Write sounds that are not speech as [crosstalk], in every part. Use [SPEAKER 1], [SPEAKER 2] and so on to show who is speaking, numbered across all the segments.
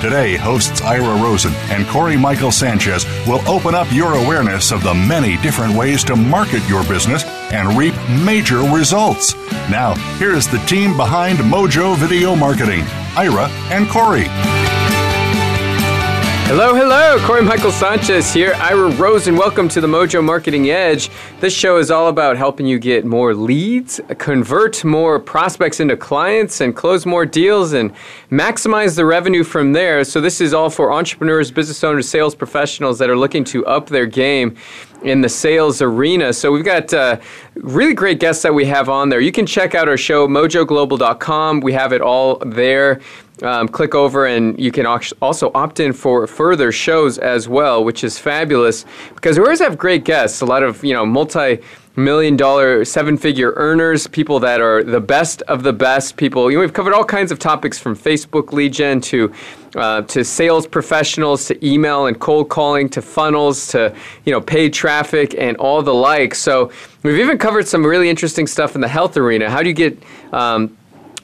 [SPEAKER 1] Today, hosts Ira Rosen and Corey Michael Sanchez will open up your awareness of the many different ways to market your business and reap major results. Now, here is the team behind Mojo Video Marketing Ira and Corey.
[SPEAKER 2] Hello, hello. Corey Michael Sanchez here, Ira Rosen, and welcome to the Mojo Marketing Edge. This show is all about helping you get more leads, convert more prospects into clients, and close more deals and maximize the revenue from there. So, this is all for entrepreneurs, business owners, sales professionals that are looking to up their game in the sales arena. So we've got uh, really great guests that we have on there. You can check out our show, mojoglobal.com. We have it all there. Um, click over and you can also opt in for further shows as well, which is fabulous because we always have great guests. A lot of you know multi million dollar, seven figure earners, people that are the best of the best people. You know, we've covered all kinds of topics from Facebook lead gen to uh, to sales professionals to email and cold calling to funnels to you know paid traffic and all the like. So we've even covered some really interesting stuff in the health arena. How do you get um,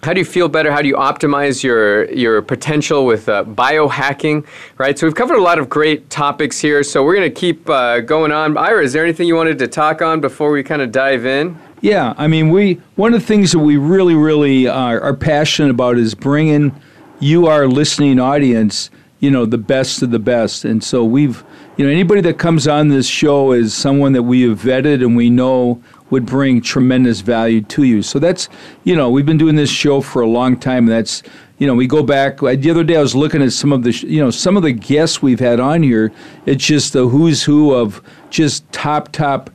[SPEAKER 2] how do you feel better? How do you optimize your your potential with uh, biohacking? Right. So we've covered a lot of great topics here. So we're going to keep uh, going on. Ira, is there anything you wanted to talk on before we kind of dive in?
[SPEAKER 3] Yeah, I mean, we one of the things that we really, really are, are passionate about is bringing you, our listening audience, you know, the best of the best. And so we've, you know, anybody that comes on this show is someone that we have vetted and we know would bring tremendous value to you. So that's, you know, we've been doing this show for a long time. And that's, you know, we go back. The other day I was looking at some of the, you know, some of the guests we've had on here. It's just the who's who of just top, top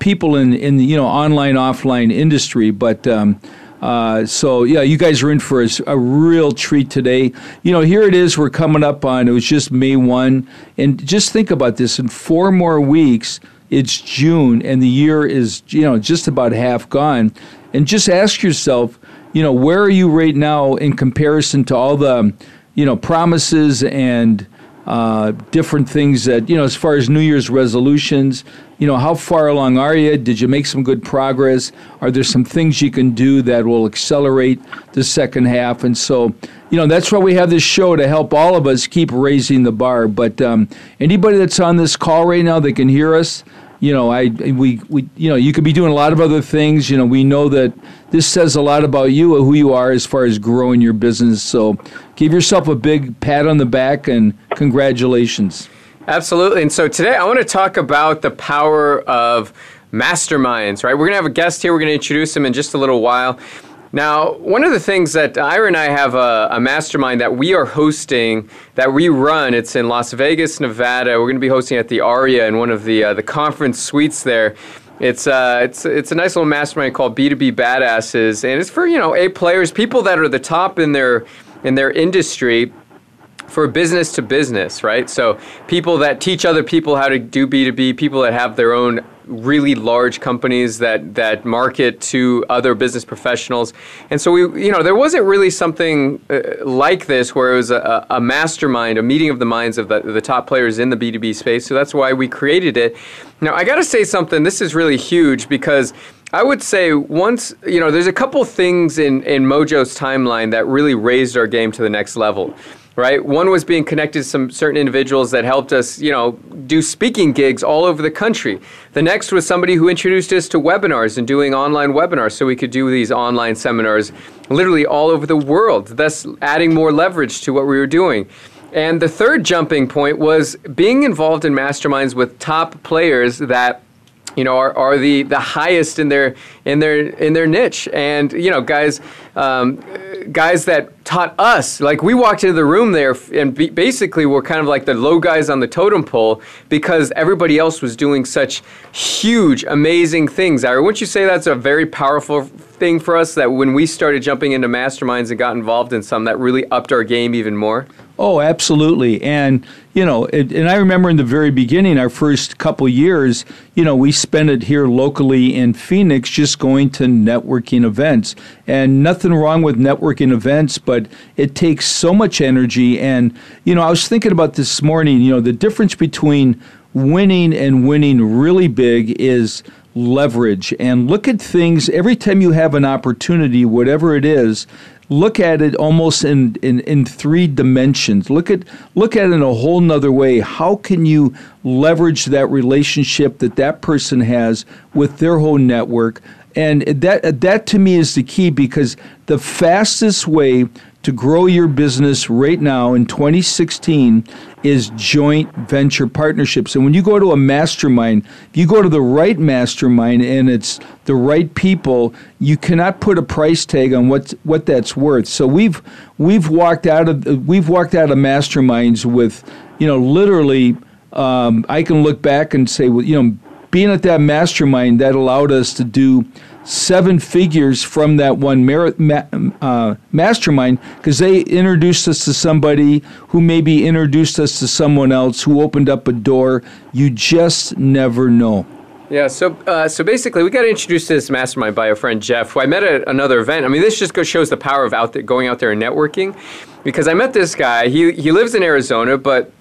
[SPEAKER 3] people in, in the, you know, online, offline industry. But, um, uh, so yeah, you guys are in for a, a, real treat today. You know, here it is. We're coming up on it was just May one, and just think about this: in four more weeks, it's June and the year is, you know, just about half gone. And just ask yourself, you know, where are you right now in comparison to all the, you know, promises and uh, different things that, you know, as far as New Year's resolutions, you know, how far along are you? Did you make some good progress? Are there some things you can do that will accelerate the second half? And so, you know, that's why we have this show to help all of us keep raising the bar. But um, anybody that's on this call right now that can hear us, you know, I we, we you know, you could be doing a lot of other things. You know, we know that this says a lot about you uh, who you are as far as growing your business. So give yourself a big pat on the back and congratulations.
[SPEAKER 2] Absolutely. And so today I want to talk about the power of masterminds, right? We're going to have a guest here. We're going to introduce him in just a little while. Now, one of the things that Ira and I have a, a, mastermind that we are hosting that we run. It's in Las Vegas, Nevada. We're going to be hosting at the Aria in one of the uh, the conference suites there. It's uh, it's it's a nice little mastermind called B2B Badasses, and it's for you know A players, people that are the top in their in their industry for business to business, right? So people that teach other people how to do B2B, people that have their own really large companies that that market to other business professionals. And so we, you know, there wasn't really something uh, like this where it was a, a, mastermind, a meeting of the minds of the, the top players in the B2B space. So that's why we created it. Now, I got to say something. This is really huge because I would say once, you know, there's a couple things in, in Mojo's timeline that really raised our game to the next level right? One was being connected to some certain individuals that helped us, you know, do speaking gigs all over the country. The next was somebody who introduced us to webinars and doing online webinars so we could do these online seminars literally all over the world, thus adding more leverage to what we were doing. And the third jumping point was being involved in masterminds with top players that you know are, are the the highest in their in their in their niche and you know guys um, guys that taught us. Like we walked into the room there and be- basically were kind of like the low guys on the totem pole because everybody else was doing such huge, amazing things. Ira, wouldn't you say that's a very powerful thing for us that when we started jumping into masterminds and got involved in some, that really upped our game even more?
[SPEAKER 3] Oh, absolutely. And you know, it, and I remember in the very beginning, our first couple years, you know, we spent it here locally in Phoenix just going to networking events. And nothing wrong with networking events, but it takes so much energy. And, you know, I was thinking about this morning, you know, the difference between winning and winning really big is leverage and look at things every time you have an opportunity, whatever it is, look at it almost in, in, in three dimensions. Look at look at it in a whole nother way. How can you leverage that relationship that that person has with their whole network? And that that to me is the key because the fastest way to grow your business right now in 2016 is joint venture partnerships. And when you go to a mastermind, if you go to the right mastermind and it's the right people, you cannot put a price tag on what what that's worth. So we've we've walked out of we've walked out of masterminds with, you know, literally um, I can look back and say, well, you know, being at that mastermind that allowed us to do seven figures from that one ma- um, uh, mastermind because they introduced us to somebody who maybe introduced us to someone else who opened up a door. You just never know.
[SPEAKER 2] Yeah, so uh, so basically, we got introduced to this mastermind by a friend, Jeff, who I met at another event. I mean, this just shows the power of out there, going out there and networking, because I met this guy. He he lives in Arizona, but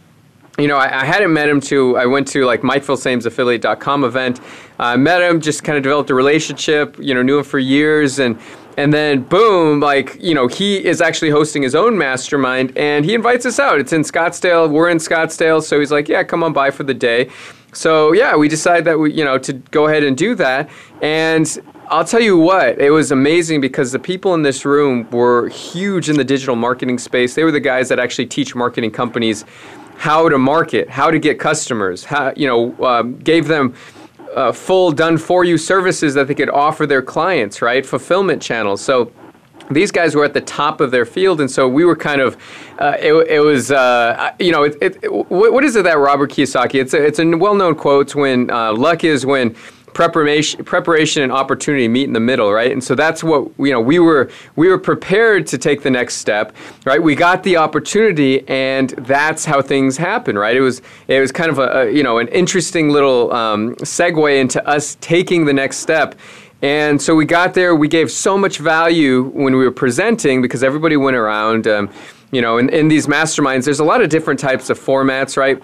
[SPEAKER 2] you know, I, I hadn't met him. To I went to like MikeFilsamesAffiliate.com event uh, I met him, just kind of developed a relationship, you know, knew him for years, and and then boom, like you know, he is actually hosting his own mastermind, and he invites us out. It's in Scottsdale. We're in Scottsdale, so he's like, yeah, come on by for the day. So yeah, we decided that we you know to go ahead and do that, and I'll tell you what, it was amazing because the people in this room were huge in the digital marketing space. They were the guys that actually teach marketing companies how to market, how to get customers, how you know, um, gave them uh, full done for you services that they could offer their clients, right? Fulfillment channels. So these guys were at the top of their field, and so we were kind of, uh, it, it, was, uh, you know, it, it, what is it that Robert Kiyosaki? It's a, it's a well-known quote. when uh, luck is when preparation preparation and opportunity meet in the middle right and so that's what you know we were we were prepared to take the next step right we got the opportunity and that's how things happen right it was it was kind of a, a you know an interesting little um, segue into us taking the next step and so we got there we gave so much value when we were presenting because everybody went around um, you know in, in these masterminds there's a lot of different types of formats right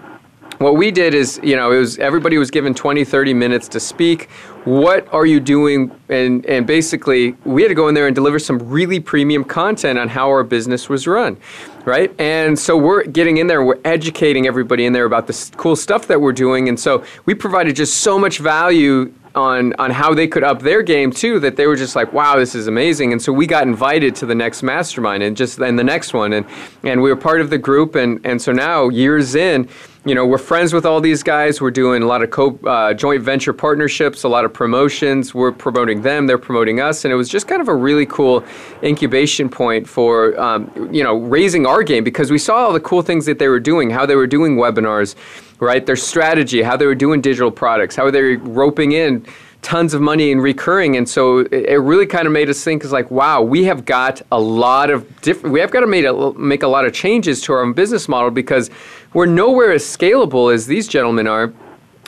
[SPEAKER 2] what we did is you know it was everybody was given 20 30 minutes to speak what are you doing and and basically we had to go in there and deliver some really premium content on how our business was run right and so we're getting in there we're educating everybody in there about the cool stuff that we're doing and so we provided just so much value on on how they could up their game too that they were just like wow this is amazing and so we got invited to the next mastermind and just and the next one and and we were part of the group and and so now years in you know, we're friends with all these guys. We're doing a lot of co- uh, joint venture partnerships, a lot of promotions. We're promoting them, they're promoting us. And it was just kind of a really cool incubation point for, um, you know, raising our game because we saw all the cool things that they were doing, how they were doing webinars, right? Their strategy, how they were doing digital products, how they were roping in tons of money in recurring and so it really kind of made us think is like wow we have got a lot of different we have got to make a, make a lot of changes to our own business model because we're nowhere as scalable as these gentlemen are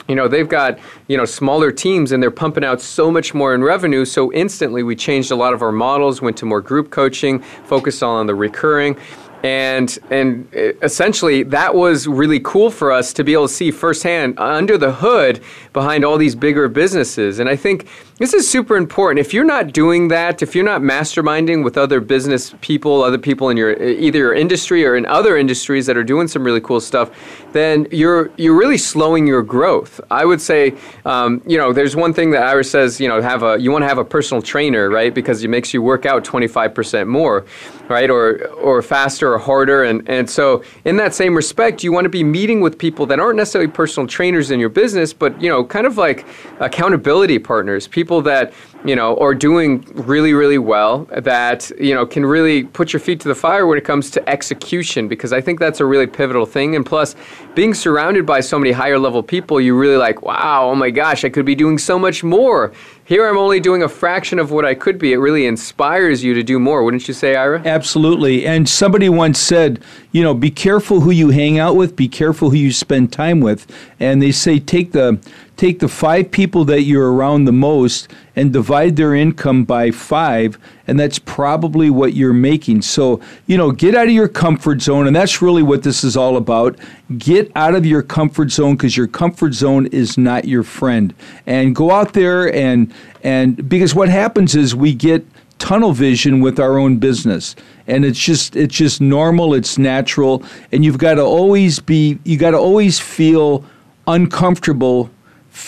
[SPEAKER 2] you know they've got you know smaller teams and they're pumping out so much more in revenue so instantly we changed a lot of our models went to more group coaching focused on the recurring and and uh, essentially that was really cool for us to be able to see firsthand uh, under the hood behind all these bigger businesses and i think this is super important if you're not doing that if you're not masterminding with other business people other people in your uh, either your industry or in other industries that are doing some really cool stuff then you're you're really slowing your growth i would say um, you know there's one thing that ira says you know have a you want to have a personal trainer right because it makes you work out 25% more right? Or or faster or harder. And and so in that same respect, you want to be meeting with people that aren't necessarily personal trainers in your business, but you know, kind of like accountability partners, people that you know are doing really really well that you know can really put your feet to the fire when it comes to execution because i think that's a really pivotal thing and plus being surrounded by so many higher level people you really like wow oh my gosh i could be doing so much more here I'm only doing a fraction of what I could be. It really inspires you to do more, wouldn't you say, Ira?
[SPEAKER 3] Absolutely. And somebody once said, you know, be careful who you hang out with, be careful who you spend time with. And they say, take the take the five people that you're around the most and divide their income by five, and that's probably what you're making. So, you know, get out of your comfort zone, and that's really what this is all about. Get out of your comfort zone because your comfort zone is not your friend. And go out there and and because what happens is we get tunnel vision with our own business and it's just it's just normal it's natural and you've got to always be you got to always feel uncomfortable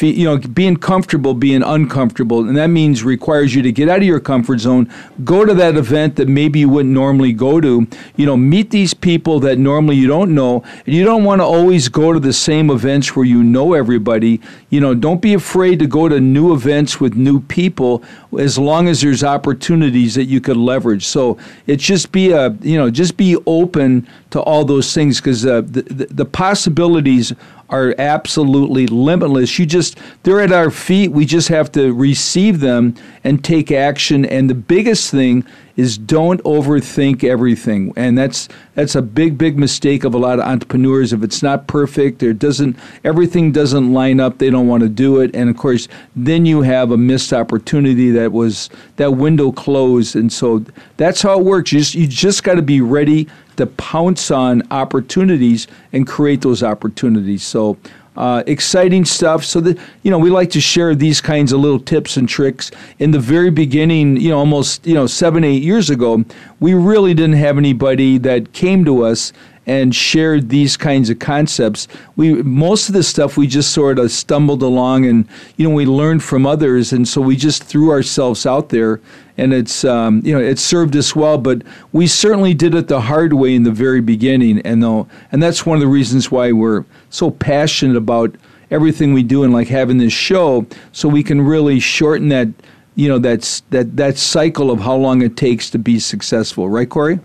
[SPEAKER 3] you know, being comfortable, being uncomfortable, and that means requires you to get out of your comfort zone, go to that event that maybe you wouldn't normally go to, you know, meet these people that normally you don't know, and you don't want to always go to the same events where you know everybody. You know, don't be afraid to go to new events with new people as long as there's opportunities that you could leverage. So it's just be a, you know, just be open to all those things because uh, the, the, the possibilities are absolutely limitless. You just, they're at our feet. We just have to receive them and take action. And the biggest thing is don't overthink everything and that's that's a big big mistake of a lot of entrepreneurs if it's not perfect or doesn't everything doesn't line up they don't want to do it and of course then you have a missed opportunity that was that window closed and so that's how it works you just, you just got to be ready to pounce on opportunities and create those opportunities so uh, exciting stuff. So that you know, we like to share these kinds of little tips and tricks. In the very beginning, you know, almost you know seven eight years ago, we really didn't have anybody that came to us and shared these kinds of concepts. We most of the stuff we just sort of stumbled along, and you know we learned from others, and so we just threw ourselves out there, and it's um, you know it served us well. But we certainly did it the hard way in the very beginning, and though and that's one of the reasons why we're so passionate about everything we do and like having this show, so we can really shorten that you know that's that that cycle of how long it takes to be successful, right, Corey?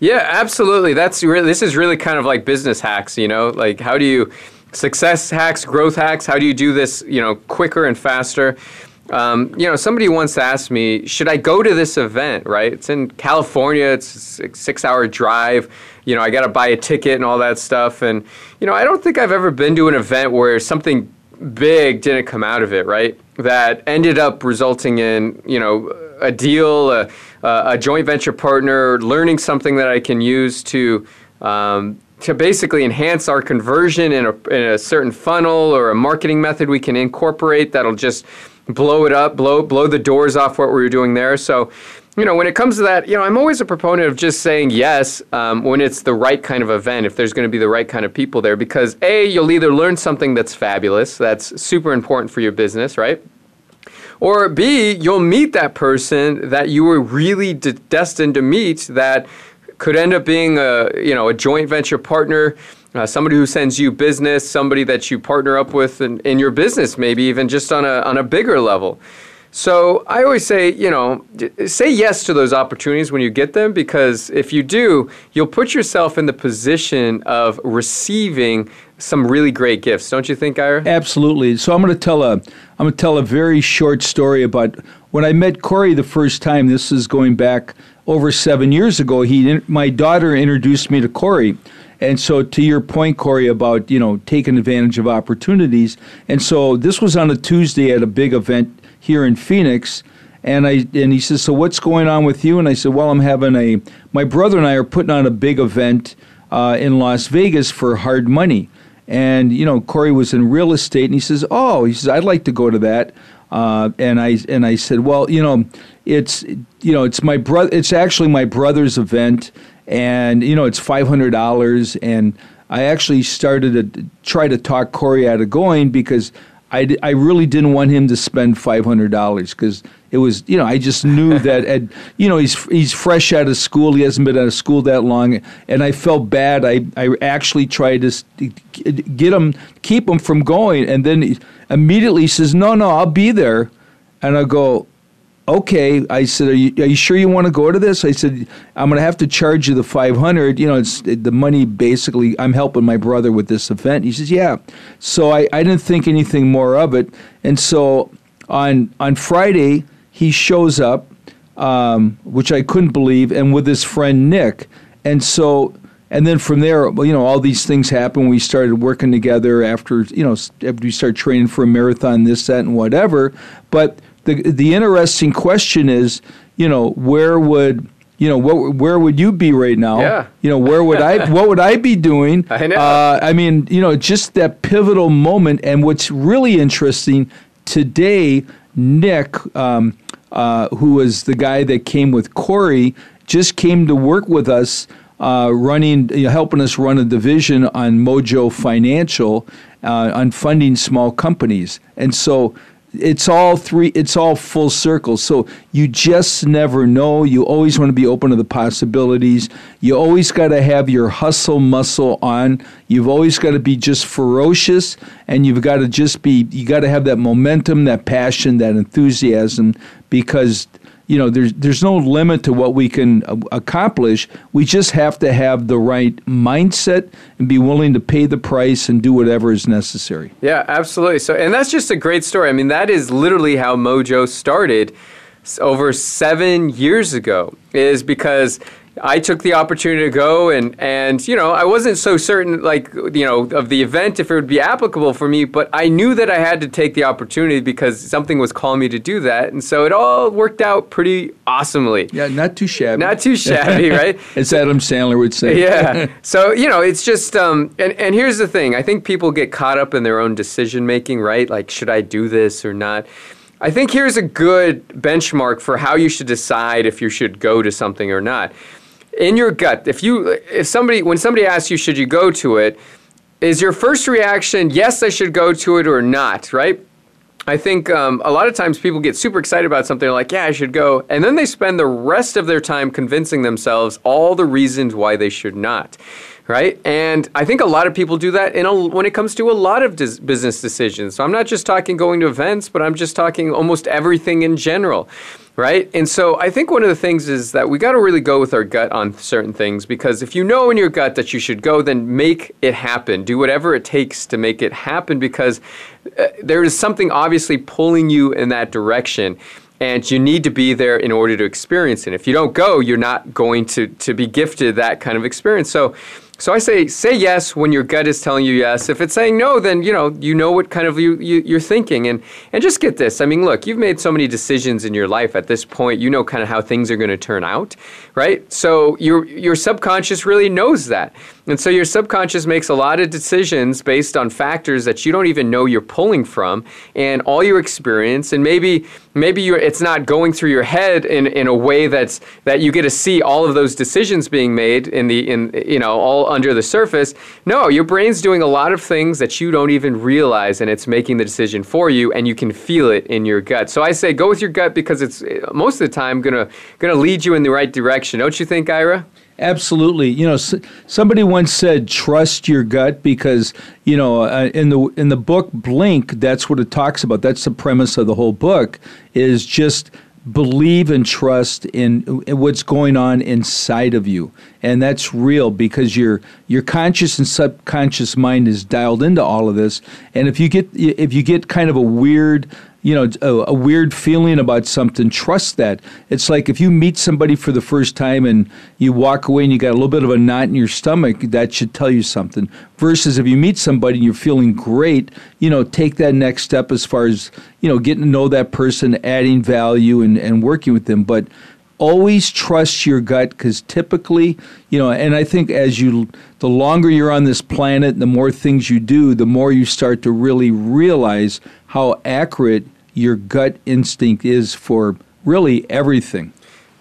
[SPEAKER 2] Yeah, absolutely. That's really this is really kind of like business hacks, you know? Like how do you success hacks, growth hacks, how do you do this, you know, quicker and faster? Um, you know, somebody once asked me, should I go to this event, right? It's in California, it's a six hour drive. You know, I got to buy a ticket and all that stuff. And, you know, I don't think I've ever been to an event where something big didn't come out of it, right? That ended up resulting in, you know, a deal, a, uh, a joint venture partner, learning something that I can use to um, to basically enhance our conversion in a, in a certain funnel or a marketing method we can incorporate that'll just blow it up, blow blow the doors off what we were doing there. So, you know, when it comes to that, you know, I'm always a proponent of just saying yes um, when it's the right kind of event, if there's going to be the right kind of people there, because a you'll either learn something that's fabulous, that's super important for your business, right? Or B, you'll meet that person that you were really de- destined to meet that could end up being a, you know, a joint venture partner. Uh, somebody who sends you business, somebody that you partner up with in, in your business, maybe even just on a, on a bigger level. So I always say, you know, say yes to those opportunities when you get them because if you do, you'll put yourself in the position of receiving some really great gifts, don't you think, Ira?
[SPEAKER 3] Absolutely. So I'm going to tell a I'm going to tell a very short story about when I met Corey the first time. This is going back over seven years ago. He my daughter introduced me to Corey. And so, to your point, Corey, about you know taking advantage of opportunities, and so this was on a Tuesday at a big event here in Phoenix. And I and he says, so what's going on with you? And I said, well, I'm having a my brother and I are putting on a big event uh, in Las Vegas for hard money. And you know, Corey was in real estate, and he says, oh, he says I'd like to go to that. Uh, and I and I said, well, you know, it's you know, it's my brother. It's actually my brother's event, and you know, it's five hundred dollars. And I actually started to try to talk Corey out of going because I, I really didn't want him to spend $500 because it was, you know, I just knew [laughs] that, you know, he's, he's fresh out of school. He hasn't been out of school that long. And I felt bad. I, I actually tried to get him, keep him from going. And then he, immediately he says, no, no, I'll be there. And I go, okay. I said, are you, are you sure you want to go to this? I said, I'm going to have to charge you the 500. You know, it's it, the money basically, I'm helping my brother with this event. He says, yeah. So I, I didn't think anything more of it. And so on, on Friday, he shows up, um, which I couldn't believe, and with his friend Nick. And so and then from there, you know, all these things happened. We started working together after, you know, after we started training for a marathon, this, that, and whatever. But the the interesting question is, you know, where would you know what, where would you be right now yeah. you know where would i [laughs] what would i be doing
[SPEAKER 2] i know uh, i
[SPEAKER 3] mean you know just that pivotal moment and what's really interesting today nick um, uh, who was the guy that came with corey just came to work with us uh, running you know, helping us run a division on mojo financial uh, on funding small companies and so it's all three it's all full circle so you just never know you always want to be open to the possibilities you always got to have your hustle muscle on you've always got to be just ferocious and you've got to just be you got to have that momentum that passion that enthusiasm because you know, there's there's no limit to what we can accomplish. We just have to have the right mindset and be willing to pay the price and do whatever is necessary.
[SPEAKER 2] Yeah, absolutely. So, and that's just a great story. I mean, that is literally how Mojo started over seven years ago is because I took the opportunity to go and and you know I wasn't so certain like you know of the event if it would be applicable for me, but I knew that I had to take the opportunity because something was calling me to do that, and so it all worked out pretty awesomely.
[SPEAKER 3] Yeah, not too shabby.
[SPEAKER 2] Not too shabby, [laughs] right?
[SPEAKER 3] As Adam Sandler would say.
[SPEAKER 2] yeah. [laughs] So you know, it's just um, and and here's the thing: I think people get caught up in their own decision making, right? Like, should I do this or not? I think here's a good benchmark for how you should decide if you should go to something or not in your gut, if you if somebody when somebody asks you should you go to it, is your first reaction yes I should go to it or not, right? I think um, a lot of times people get super excited about something like yeah I should go, and then they spend the rest of their time convincing themselves all the reasons why they should not right? And I think a lot of people do that in a, when it comes to a lot of dis- business decisions. So I'm not just talking going to events, but I'm just talking almost everything in general, right? And so I think one of the things is that we got to really go with our gut on certain things because if you know in your gut that you should go, then make it happen. Do whatever it takes to make it happen because uh, there is something obviously pulling you in that direction and you need to be there in order to experience it. If you don't go, you're not going to to be gifted that kind of experience. So so I say, say yes when your gut is telling you yes. If it's saying no, then you know you know what kind of you, you are thinking, and and just get this. I mean, look, you've made so many decisions in your life at this point. You know kind of how things are going to turn out, right? So your your subconscious really knows that. And so your subconscious makes a lot of decisions based on factors that you don't even know you're pulling from and all your experience and maybe maybe you it's not going through your head in, in a way that's that you get to see all of those decisions being made in the in you know all under the surface. No, your brain's doing a lot of things that you don't even realize and it's making the decision for you and you can feel it in your gut. So I say go with your gut because it's most of the time going to going to lead you in the right direction. Don't you think, Ira?
[SPEAKER 3] Absolutely. You know, somebody once said, "Trust your gut," because you know, uh, in the in the book Blink, that's what it talks about. That's the premise of the whole book. Is just believe and trust in, in, what's going on inside of you and that's real because your your conscious and subconscious mind is dialed into all of this and if you get if you get kind of a weird you know a, a, weird feeling about something trust that it's like if you meet somebody for the first time and you walk away and you got a little bit of a knot in your stomach that should tell you something versus if you meet somebody and you're feeling great you know take that next step as far as you know getting to know that person adding value and, and working with them but always trust your gut because typically you know and i think as you the longer you're on this planet the more things you do the more you start to really realize how accurate your gut instinct is for really everything.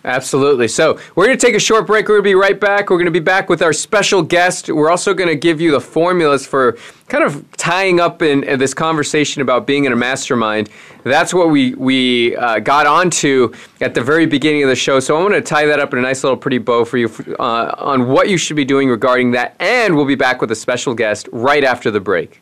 [SPEAKER 2] Absolutely. So we're going to take a short break. We're going to be right back. We're going to be back with our special guest. We're also going to give you the formulas for kind of tying up in, in this conversation about being in a mastermind. That's what we we uh, got onto at the very beginning of the show. So I want to tie that up in a nice little pretty bow for you uh, on what you should be doing regarding that. And we'll be back with a special guest right after the break.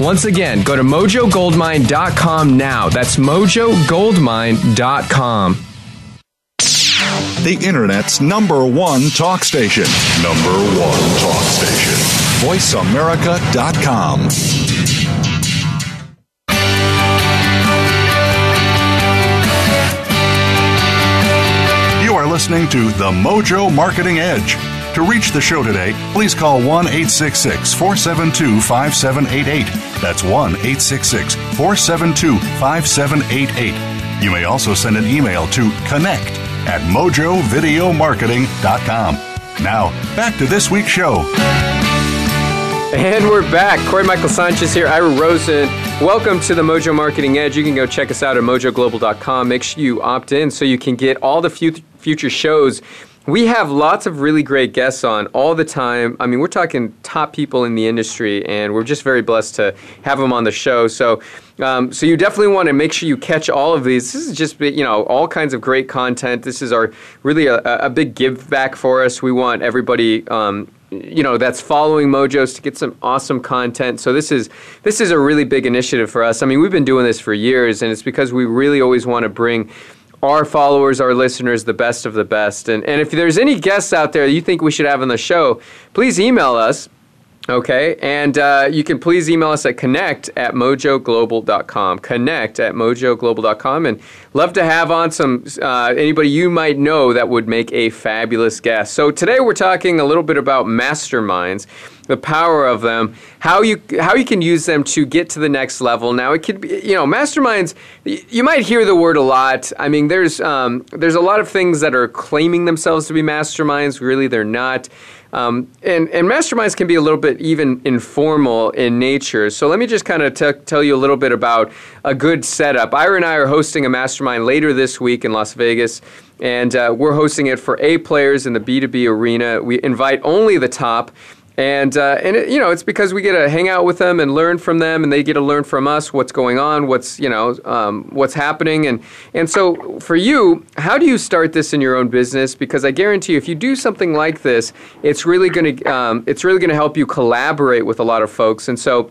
[SPEAKER 2] Once again, go to mojogoldmine.com now. That's mojogoldmine.com.
[SPEAKER 1] The Internet's number one talk station. Number one talk station. VoiceAmerica.com. listening to The Mojo Marketing Edge. To reach the show today, please call 1 866 472 5788. That's 1 866 472 5788. You may also send an email to connect at mojovideomarketing.com. Now, back to this week's show.
[SPEAKER 2] And we're back. Corey Michael Sanchez here, Ira Rosen. Welcome to the Mojo Marketing Edge. You can go check us out at mojoglobal.com. Make sure you opt in so you can get all the future shows we have lots of really great guests on all the time. I mean, we're talking top people in the industry, and we're just very blessed to have them on the show. So, um, so you definitely want to make sure you catch all of these. This is just you know all kinds of great content. This is our really a, a big give back for us. We want everybody. Um, you know that's following mojos to get some awesome content so this is this is a really big initiative for us i mean we've been doing this for years and it's because we really always want to bring our followers, our listeners, the best of the best. And, and if there's any guests out there you think we should have on the show, please email us Okay, and uh, you can please email us at connect at mojoglobal.com. Connect at mojoglobal.com. And love to have on some uh, anybody you might know that would make a fabulous guest. So today we're talking a little bit about masterminds, the power of them, how you how you can use them to get to the next level. Now it could be you know masterminds. You might hear the word a lot. I mean, there's um, there's a lot of things that are claiming themselves to be masterminds. Really, they're not. Um, and, and masterminds can be a little bit even informal in nature. So let me just kind of t- tell you a little bit about a good setup. Ira and I are hosting a mastermind later this week in Las Vegas, and uh, we're hosting it for A players in the B2B arena. We invite only the top and uh, and it, you know it's because we get to hang out with them and learn from them, and they get to learn from us what's going on, what's you know um, what's happening, and and so for you, how do you start this in your own business? Because I guarantee you, if you do something like this, it's really going to um, it's really going to help you collaborate with a lot of folks, and so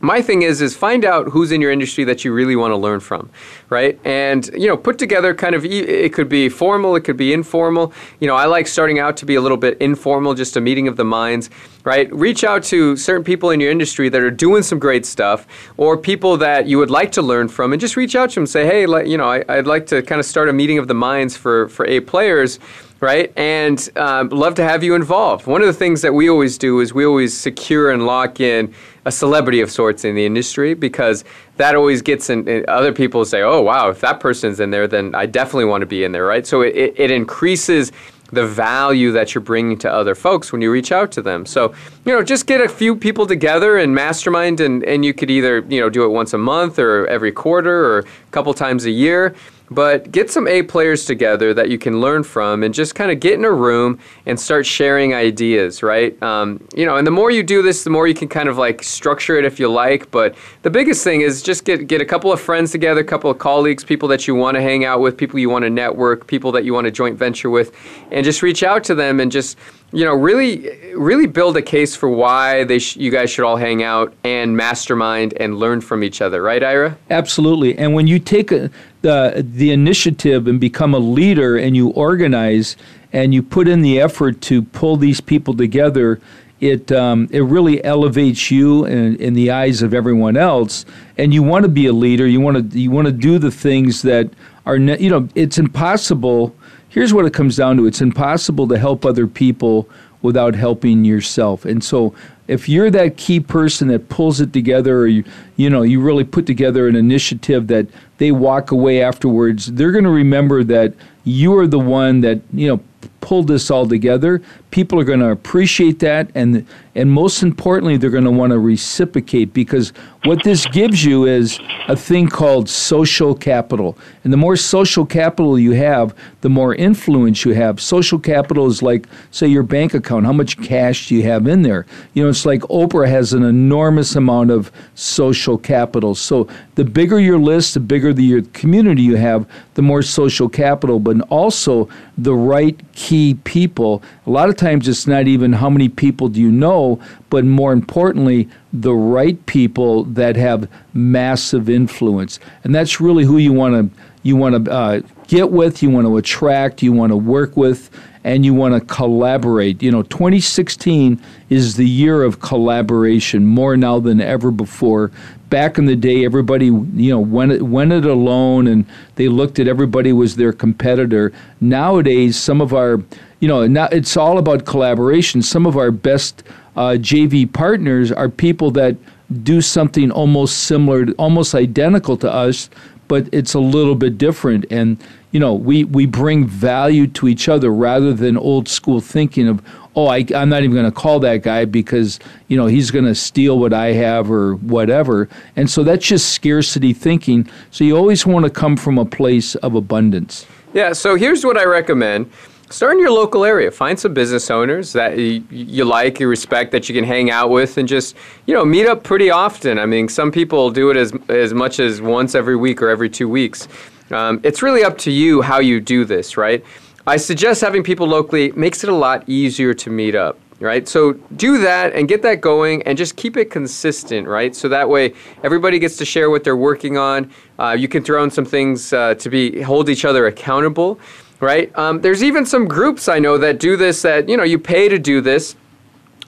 [SPEAKER 2] my thing is is find out who's in your industry that you really want to learn from right and you know put together kind of it could be formal it could be informal you know i like starting out to be a little bit informal just a meeting of the minds right reach out to certain people in your industry that are doing some great stuff or people that you would like to learn from and just reach out to them say hey like, you know I, i'd like to kind of start a meeting of the minds for for a players right? And um, love to have you involved. One of the things that we always do is we always secure and lock in a celebrity of sorts in the industry because that always gets in, in other people say, oh, wow, if that person's in there, then I definitely want to be in there, right? So it, it, it increases the value that you're bringing to other folks when you reach out to them. So, you know, just get a few people together and mastermind, and, and you could either, you know, do it once a month or every quarter or a couple times a year. But get some A players together that you can learn from and just kind of get in a room and start sharing ideas, right? Um, you know, and the more you do this, the more you can kind of like structure it if you like. But the biggest thing is just get, get a couple of friends together, a couple of colleagues, people that you want to hang out with, people you want to network, people that you want to joint venture with, and just reach out to them and just you know really really build a case for why they sh- you guys should all hang out and mastermind and learn from each other right ira
[SPEAKER 3] absolutely and when you take a, the the initiative and become a leader and you organize and you put in the effort to pull these people together it um, it really elevates you in, in the eyes of everyone else and you want to be a leader you want to you want to do the things that are ne- you know it's impossible here's what it comes down to it's impossible to help other people without helping yourself. And so if you're that key person that pulls it together or you, you know you really put together an initiative that they walk away afterwards they're going to remember that you are the one that you know pulled this all together people are going to appreciate that and and most importantly, they're going to want to reciprocate because what this gives you is a thing called social capital. And the more social capital you have, the more influence you have. Social capital is like, say, your bank account. How much cash do you have in there? You know, it's like Oprah has an enormous amount of social capital. So the bigger your list, the bigger the community you have, the more social capital, but also the right key people. A lot of times it's not even how many people do you know know, but more importantly, the right people that have massive influence. And that's really who you want to you want to uh, get with, you want to attract, you want to work with, and you want to collaborate. You know, 2016 is the year of collaboration more now than ever before. Back in the day, everybody you know went it, went it alone, and they looked at everybody was their competitor. Nowadays, some of our you know, now it's all about collaboration. Some of our best uh, JV partners are people that do something almost similar, almost identical to us, but it's a little bit different. And you know, we we bring value to each other rather than old school thinking of, oh, I, am not even going to call that guy because you know he's going to steal what I have or whatever. And so that's just scarcity thinking. So you always want to come from a place of abundance.
[SPEAKER 2] Yeah. So here's what I recommend. Start in your local area. Find some business owners that you, you like, you respect, that you can hang out with, and just you know meet up pretty often. I mean, some people do it as as much as once every week or every two weeks. Um, it's really up to you how you do this, right? I suggest having people locally makes it a lot easier to meet up right? So do that and get that going and just keep it consistent, right? So that way everybody gets to share what they're working on. Uh, you can throw in some things uh, to be hold each other accountable right? Um, there's even some groups I know that do this that, you know, you pay to do this.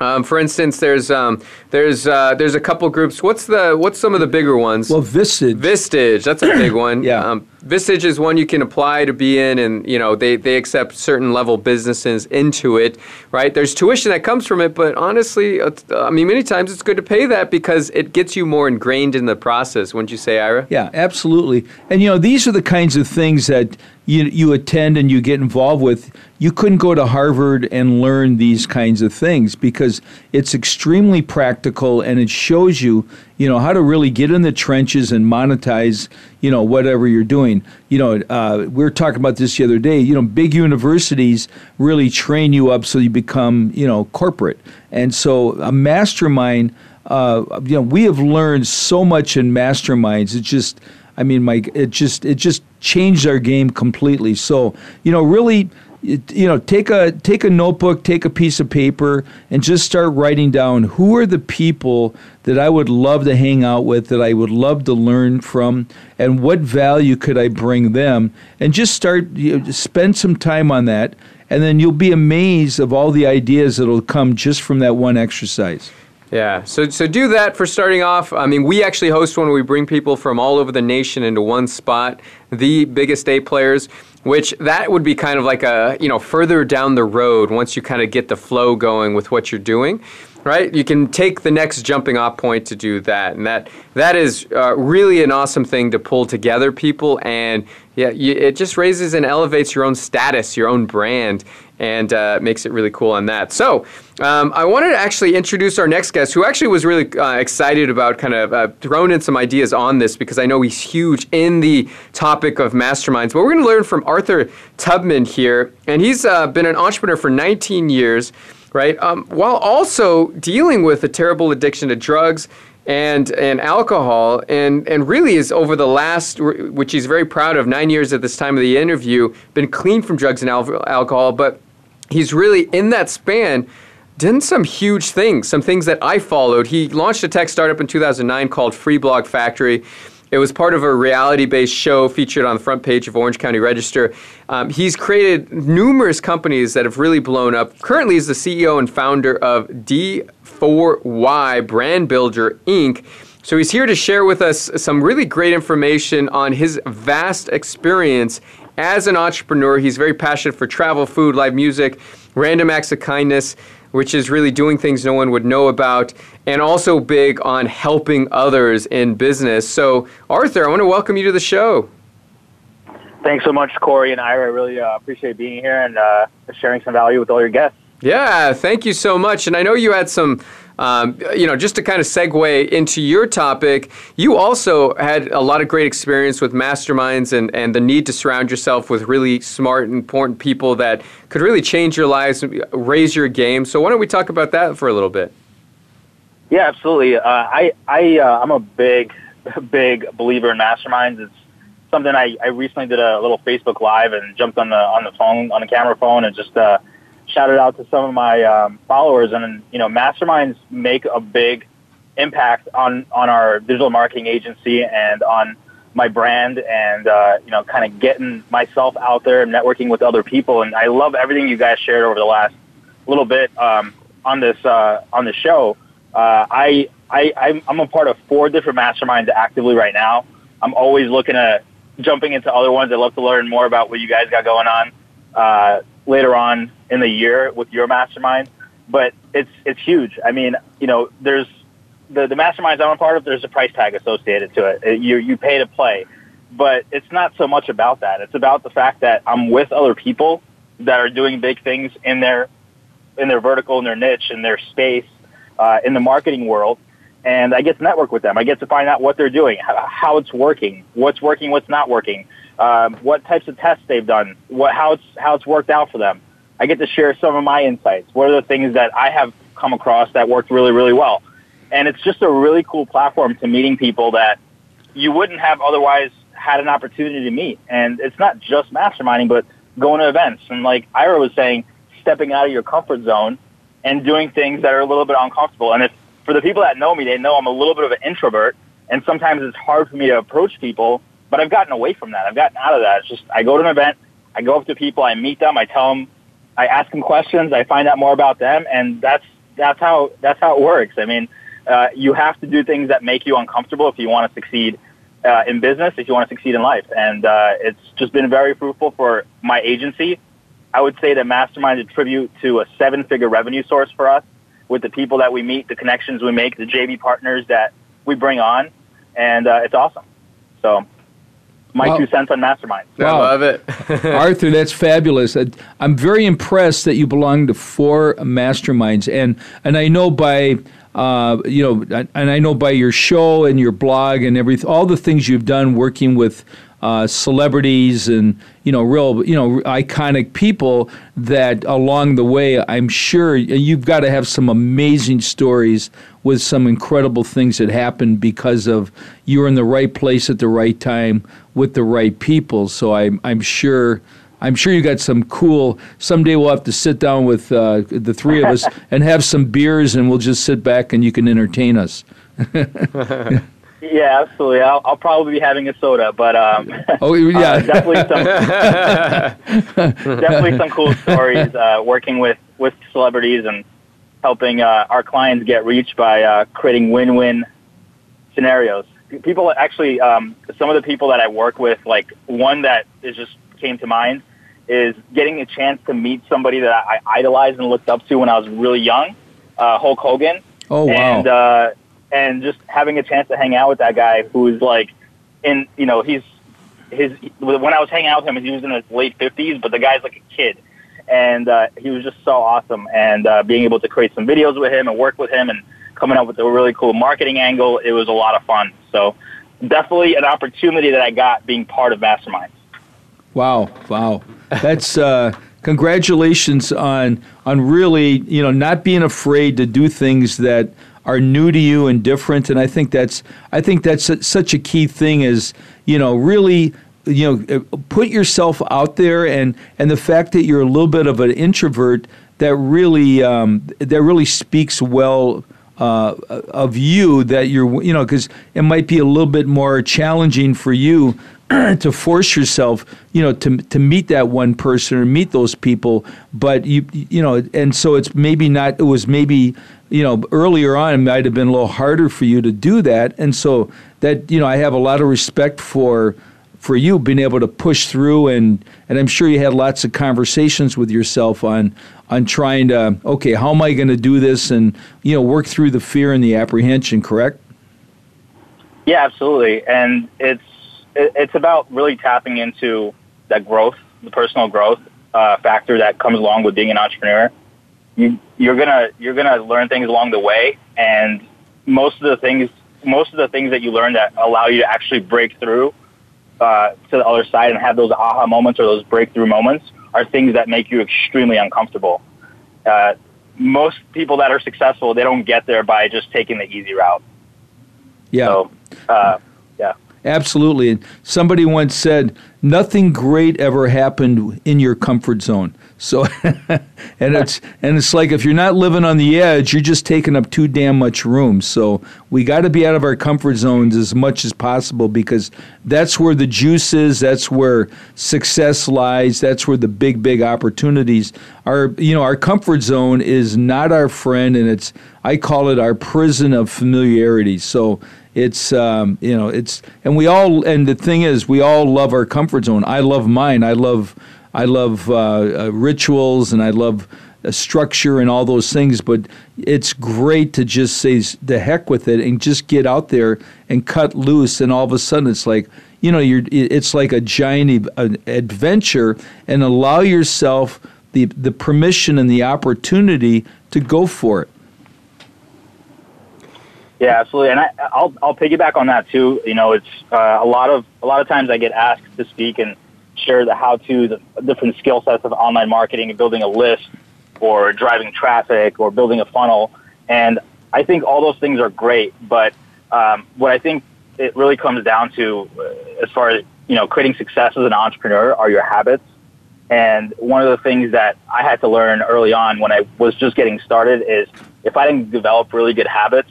[SPEAKER 2] Um, for instance, there's um, there's uh, there's a couple groups. What's the what's some of the bigger ones?
[SPEAKER 3] Well, Vistage.
[SPEAKER 2] Vistage, that's a big one. [clears throat]
[SPEAKER 3] yeah. Um, Vistage
[SPEAKER 2] is one you can apply to be in, and you know they, they accept certain level businesses into it, right? There's tuition that comes from it, but honestly, uh, I mean, many times it's good to pay that because it gets you more ingrained in the process. Wouldn't you say, Ira?
[SPEAKER 3] Yeah, absolutely. And you know, these are the kinds of things that you you attend and you get involved with. You couldn't go to Harvard and learn these kinds of things because it's extremely practical and it shows you you know how to really get in the trenches and monetize you know whatever you're doing you know uh, we were talking about this the other day you know big universities really train you up so you become you know corporate and so a mastermind uh, you know we have learned so much in masterminds it's just i mean mike it just it just changed our game completely so you know really you, know, take a take a notebook, take a piece of paper, and just start writing down who are the people that I would love to hang out with, that I would love to learn from, and what value could I bring them, and just start you know, spend some time on that, and then you'll be amazed of all the ideas that'll come just from that one exercise.
[SPEAKER 2] Yeah, so so do that for starting off. I mean, we actually host one. We bring people from all over the nation into one spot. The biggest day players which that would be kind of like a you know further down the road once you kind of get the flow going with what you're doing right you can take the next jumping off point to do that and that that is uh, really an awesome thing to pull together people and yeah you, it just raises and elevates your own status your own brand and uh, makes it really cool on that. So um, I wanted to actually introduce our next guest, who actually was really uh, excited about kind of uh, in some ideas on this because I know he's huge in the topic of masterminds. But we're going to learn from Arthur Tubman here, and he's uh, been an entrepreneur for 19 years, right? Um, while also dealing with a terrible addiction to drugs and and alcohol and and really is over the last which he's very proud of 9 years at this time of the interview been clean from drugs and al- alcohol but he's really in that span done some huge things, some things that I followed. He launched a tech startup in 2009 called Free Blog Factory. It was part of a reality based show featured on the front page of Orange County Register. Um, he's created numerous companies that have really blown up. Currently, he's the CEO and founder of D4Y Brand Builder Inc. So he's here to share with us some really great information on his vast experience as an entrepreneur, he's very passionate for travel, food, live music, random acts of kindness, which is really doing things no one would know about, and also big on helping others in business. So, Arthur, I want to welcome you to the show.
[SPEAKER 4] Thanks so much, Corey and Ira. I really uh, appreciate being here and uh, sharing some value with all your guests.
[SPEAKER 2] Yeah, thank you so much. And I know you had some um, you know, just to kind of segue into your topic, you also had a lot of great experience with masterminds and, and the need to surround yourself with really smart, important people that could really change your lives, raise your game. So why don't we talk about that for a little bit?
[SPEAKER 4] Yeah, absolutely. Uh, I, I, uh, I'm a big, [laughs] big believer in masterminds. It's something I, I recently did a little Facebook Live and jumped on the on the phone on the camera phone and just uh, shouted out to some of my um, followers, and you know, masterminds make a big impact on on our digital marketing agency and on my brand, and uh, you know, kind of getting myself out there and networking with other people. And I love everything you guys shared over the last little bit um, on this uh, on the show. Uh, I, I I'm a part of four different masterminds actively right now. I'm always looking at jumping into other ones. I love to learn more about what you guys got going on. Uh, later on in the year with your mastermind, but it's it's huge. I mean, you know, there's the the masterminds I'm a part of. There's a price tag associated to it. it you you pay to play, but it's not so much about that. It's about the fact that I'm with other people that are doing big things in their in their vertical, in their niche, in their space, uh, in the marketing world, and I get to network with them. I get to find out what they're doing, how, how it's working, what's working, what's not working um, what types of tests they've done, what, how, it's, how it's worked out for them. I get to share some of my insights. What are the things that I have come across that worked really, really well? And it's just a really cool platform to meeting people that you wouldn't have otherwise had an opportunity to meet. And it's not just masterminding, but going to events. And like Ira was saying, stepping out of your comfort zone and doing things that are a little bit uncomfortable. And if for the people that know me, they know I'm a little bit of an introvert, and sometimes it's hard for me to approach people but I've gotten away from that. I've gotten out of that. It's just I go to an event, I go up to people, I meet them, I tell them, I ask them questions, I find out more about them, and that's that's how that's how it works. I mean, uh, you have to do things that make you uncomfortable if you want to succeed uh, in business, if you want to succeed in life, and uh, it's just been very fruitful for my agency. I would say that Mastermind attribute to a seven-figure revenue source for us with the people that we meet, the connections we make, the JV partners that we bring on, and uh, it's awesome. So my two cents on mastermind. Wow.
[SPEAKER 2] I love it. [laughs]
[SPEAKER 3] Arthur, that's fabulous. I'm very impressed that you belong to four masterminds. And, and I know by, uh, you know, and I know by your show and your blog and everything, all the things you've done working with uh, celebrities and, you know, real, you know, iconic people that along the way, I'm sure you've got to have some amazing stories with some incredible things that happened because of you are in the right place at the right time with the right people. So I'm, I'm sure. I'm sure you got some cool. Someday we'll have to sit down with uh, the three of us [laughs] and have some beers, and we'll just sit back and you can entertain us. [laughs]
[SPEAKER 4] Yeah, absolutely. I'll, I'll, probably be having a soda, but um, [laughs] [laughs] oh yeah, uh, definitely some [laughs] definitely some cool stories uh, working with with celebrities and helping uh, our clients get reach by uh, creating win win scenarios. People actually, um, some of the people that I work with, like one that is just came to mind is getting a chance to meet somebody that I idolized and looked up to when I was really young, uh, Hulk Hogan. Oh wow! And, uh, and just having a chance to hang out with that guy who's like in you know he's his when I was hanging out with him he was in his late fifties, but the guy's like a kid, and uh, he was just so awesome. And uh, being able to create some videos with him and work with him and coming up with a really cool marketing angle, it was a lot of fun. So definitely an opportunity that I got being part of Mastermind.
[SPEAKER 3] Wow, wow, that's. Uh, congratulations on on really you know not being afraid to do things that are new to you and different. And I think that's I think that's a, such a key thing is you know really you know uh, put yourself out there and and the fact that you're a little bit of an introvert that really um, that really speaks well uh, of you that you're you know because it might be a little bit more challenging for you [clears throat] to force yourself you know to to meet that one person or meet those people but you you know and so it's maybe not it was maybe you know earlier on it might have been a little harder for you to do that and so that you know I have a lot of respect for for you being able to push through and and I'm sure you had lots of conversations with yourself on on trying to okay how am I going to do this and you know work through the fear and the apprehension correct
[SPEAKER 4] yeah absolutely and it's it's about really tapping into that growth the personal growth uh, factor that comes along with being an entrepreneur you you're gonna you're gonna learn things along the way and most of the things most of the things that you learn that allow you to actually break through uh, to the other side and have those aha moments or those breakthrough moments are things that make you extremely uncomfortable. Uh, most people that are successful, they don't get there by just taking the easy route.
[SPEAKER 3] Yeah. So, uh, yeah. Absolutely. Somebody once said, nothing great ever happened in your comfort zone. So, [laughs] and it's and it's like if you're not living on the edge, you're just taking up too damn much room. So we got to be out of our comfort zones as much as possible because that's where the juice is. That's where success lies. That's where the big big opportunities are. You know, our comfort zone is not our friend, and it's I call it our prison of familiarity. So it's um, you know it's and we all and the thing is we all love our comfort zone. I love mine. I love I love uh, uh, rituals and I love uh, structure and all those things, but it's great to just say the heck with it and just get out there and cut loose. And all of a sudden, it's like you know, you're it's like a giant adventure, and allow yourself the the permission and the opportunity to go for it.
[SPEAKER 4] Yeah, absolutely, and I, will I'll piggyback on that too. You know, it's uh, a lot of a lot of times I get asked to speak and share the how to, the different skill sets of online marketing and building a list or driving traffic or building a funnel. And I think all those things are great, but um, what I think it really comes down to uh, as far as you know creating success as an entrepreneur are your habits and one of the things that i had to learn early on when i was just getting started is if i didn't develop really good habits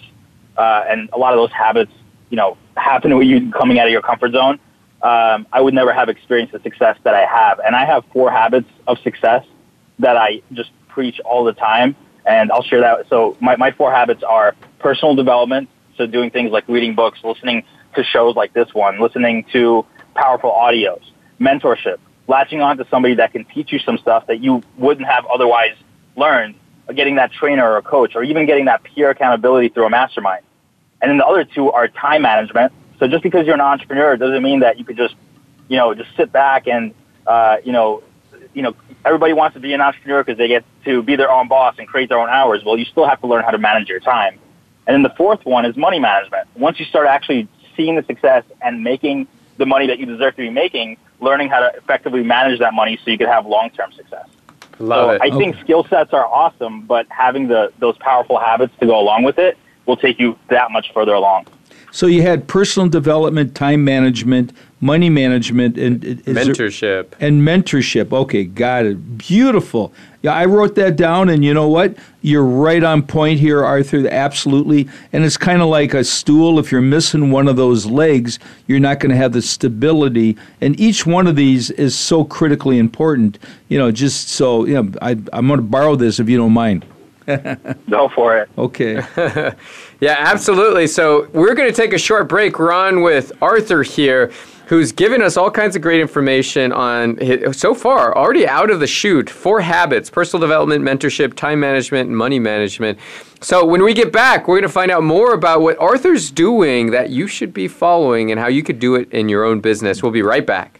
[SPEAKER 4] uh, and a lot of those habits you know happen when you coming out of your comfort zone um, I would never have experienced the success that I have. And I have four habits of success that I just preach all the time. And I'll share that. So my, my four habits are personal development. So doing things like reading books, listening to shows like this one, listening to powerful audios, mentorship, latching on to somebody that can teach you some stuff that you wouldn't have otherwise learned, getting that trainer or coach, or even getting that peer accountability through a mastermind. And then the other two are time management. So just because you're an entrepreneur doesn't mean that you could just, you know, just sit back and, uh, you know, you know, everybody wants to be an entrepreneur because they get to be their own boss and create their own hours. Well, you still have to learn how to manage your time. And then the fourth one is money management. Once you start actually seeing the success and making the money that you deserve to be making, learning how to effectively manage that money so you can have long-term success. Love
[SPEAKER 2] so it.
[SPEAKER 4] I
[SPEAKER 2] okay.
[SPEAKER 4] think skill sets are awesome, but having the those powerful habits to go along with it will take you that much further along.
[SPEAKER 3] So you had personal development, time management, money management, and
[SPEAKER 2] mentorship.
[SPEAKER 3] There, and mentorship. Okay, got it. Beautiful. Yeah, I wrote that down, and you know what? You're right on point here, Arthur. Absolutely. And it's kind of like a stool. If you're missing one of those legs, you're not going to have the stability. And each one of these is so critically important. You know, just so you know, I, I'm going to borrow this if you don't mind.
[SPEAKER 4] [laughs] Go for it.
[SPEAKER 3] Okay.
[SPEAKER 2] [laughs] yeah, absolutely. So we're going to take a short break. We're on with Arthur here, who's given us all kinds of great information on his, so far already out of the shoot four habits: personal development, mentorship, time management, and money management. So when we get back, we're going to find out more about what Arthur's doing that you should be following and how you could do it in your own business. We'll be right back.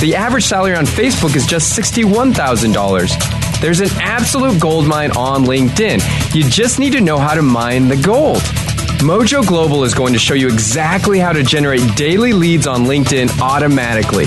[SPEAKER 2] The average salary on Facebook is just $61,000. There's an absolute gold mine on LinkedIn. You just need to know how to mine the gold. Mojo Global is going to show you exactly how to generate daily leads on LinkedIn automatically.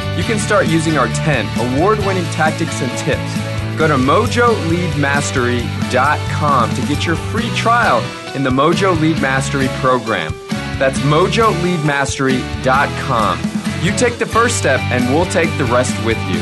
[SPEAKER 2] you can start using our 10 award winning tactics and tips. Go to mojoleadmastery.com to get your free trial in the Mojo Lead Mastery program. That's mojoleadmastery.com. You take the first step, and we'll take the rest with you.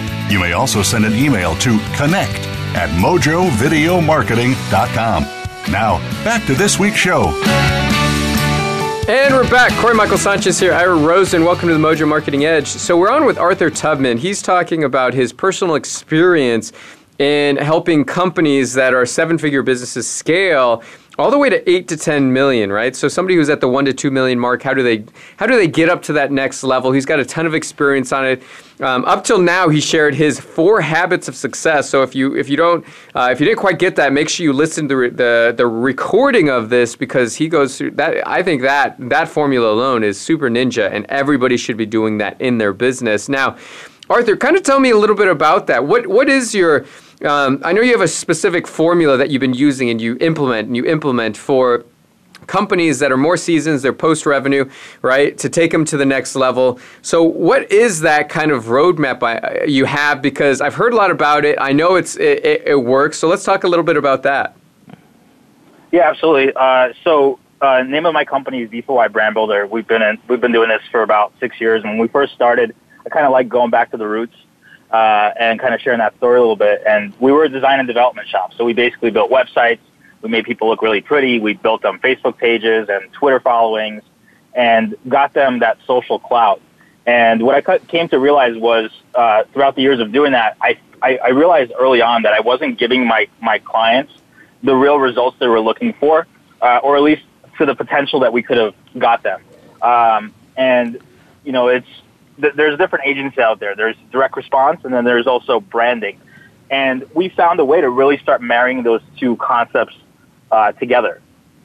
[SPEAKER 1] you may also send an email to connect at mojovideomarketing.com. Now, back to this week's show.
[SPEAKER 2] And we're back. Corey Michael Sanchez here, Ira Rosen. Welcome to the Mojo Marketing Edge. So, we're on with Arthur Tubman. He's talking about his personal experience in helping companies that are seven figure businesses scale all the way to eight to ten million, right? So somebody who's at the one to two million mark, how do they how do they get up to that next level? He's got a ton of experience on it. Um, up till now, he shared his four habits of success. So if you if you don't uh, if you didn't quite get that, make sure you listen to re- the the recording of this because he goes through that. I think that that formula alone is super ninja, and everybody should be doing that in their business. Now, Arthur, kind of tell me a little bit about that. What what is your um, I know you have a specific formula that you've been using and you implement and you implement for companies that are more seasons, they're post revenue, right, to take them to the next level. So, what is that kind of roadmap I, you have? Because I've heard a lot about it. I know it's it, it, it works. So, let's talk a little bit about that.
[SPEAKER 4] Yeah, absolutely. Uh, so, uh, name of my company is D4Y Brand Builder. We've been in, we've been doing this for about six years. And when we first started, I kind of like going back to the roots uh, and kind of sharing that story a little bit. And we were a design and development shop, so we basically built websites. We made people look really pretty. We built them Facebook pages and Twitter followings, and got them that social clout. And what I came to realize was uh, throughout the years of doing that, I, I, I realized early on that I wasn't giving my, my clients the real results they were looking for, uh, or at least to the potential that we could have got them. Um, and you know, it's there's different agencies out there. There's direct response, and then there's also branding. And we found a way to really start marrying those two concepts uh, together.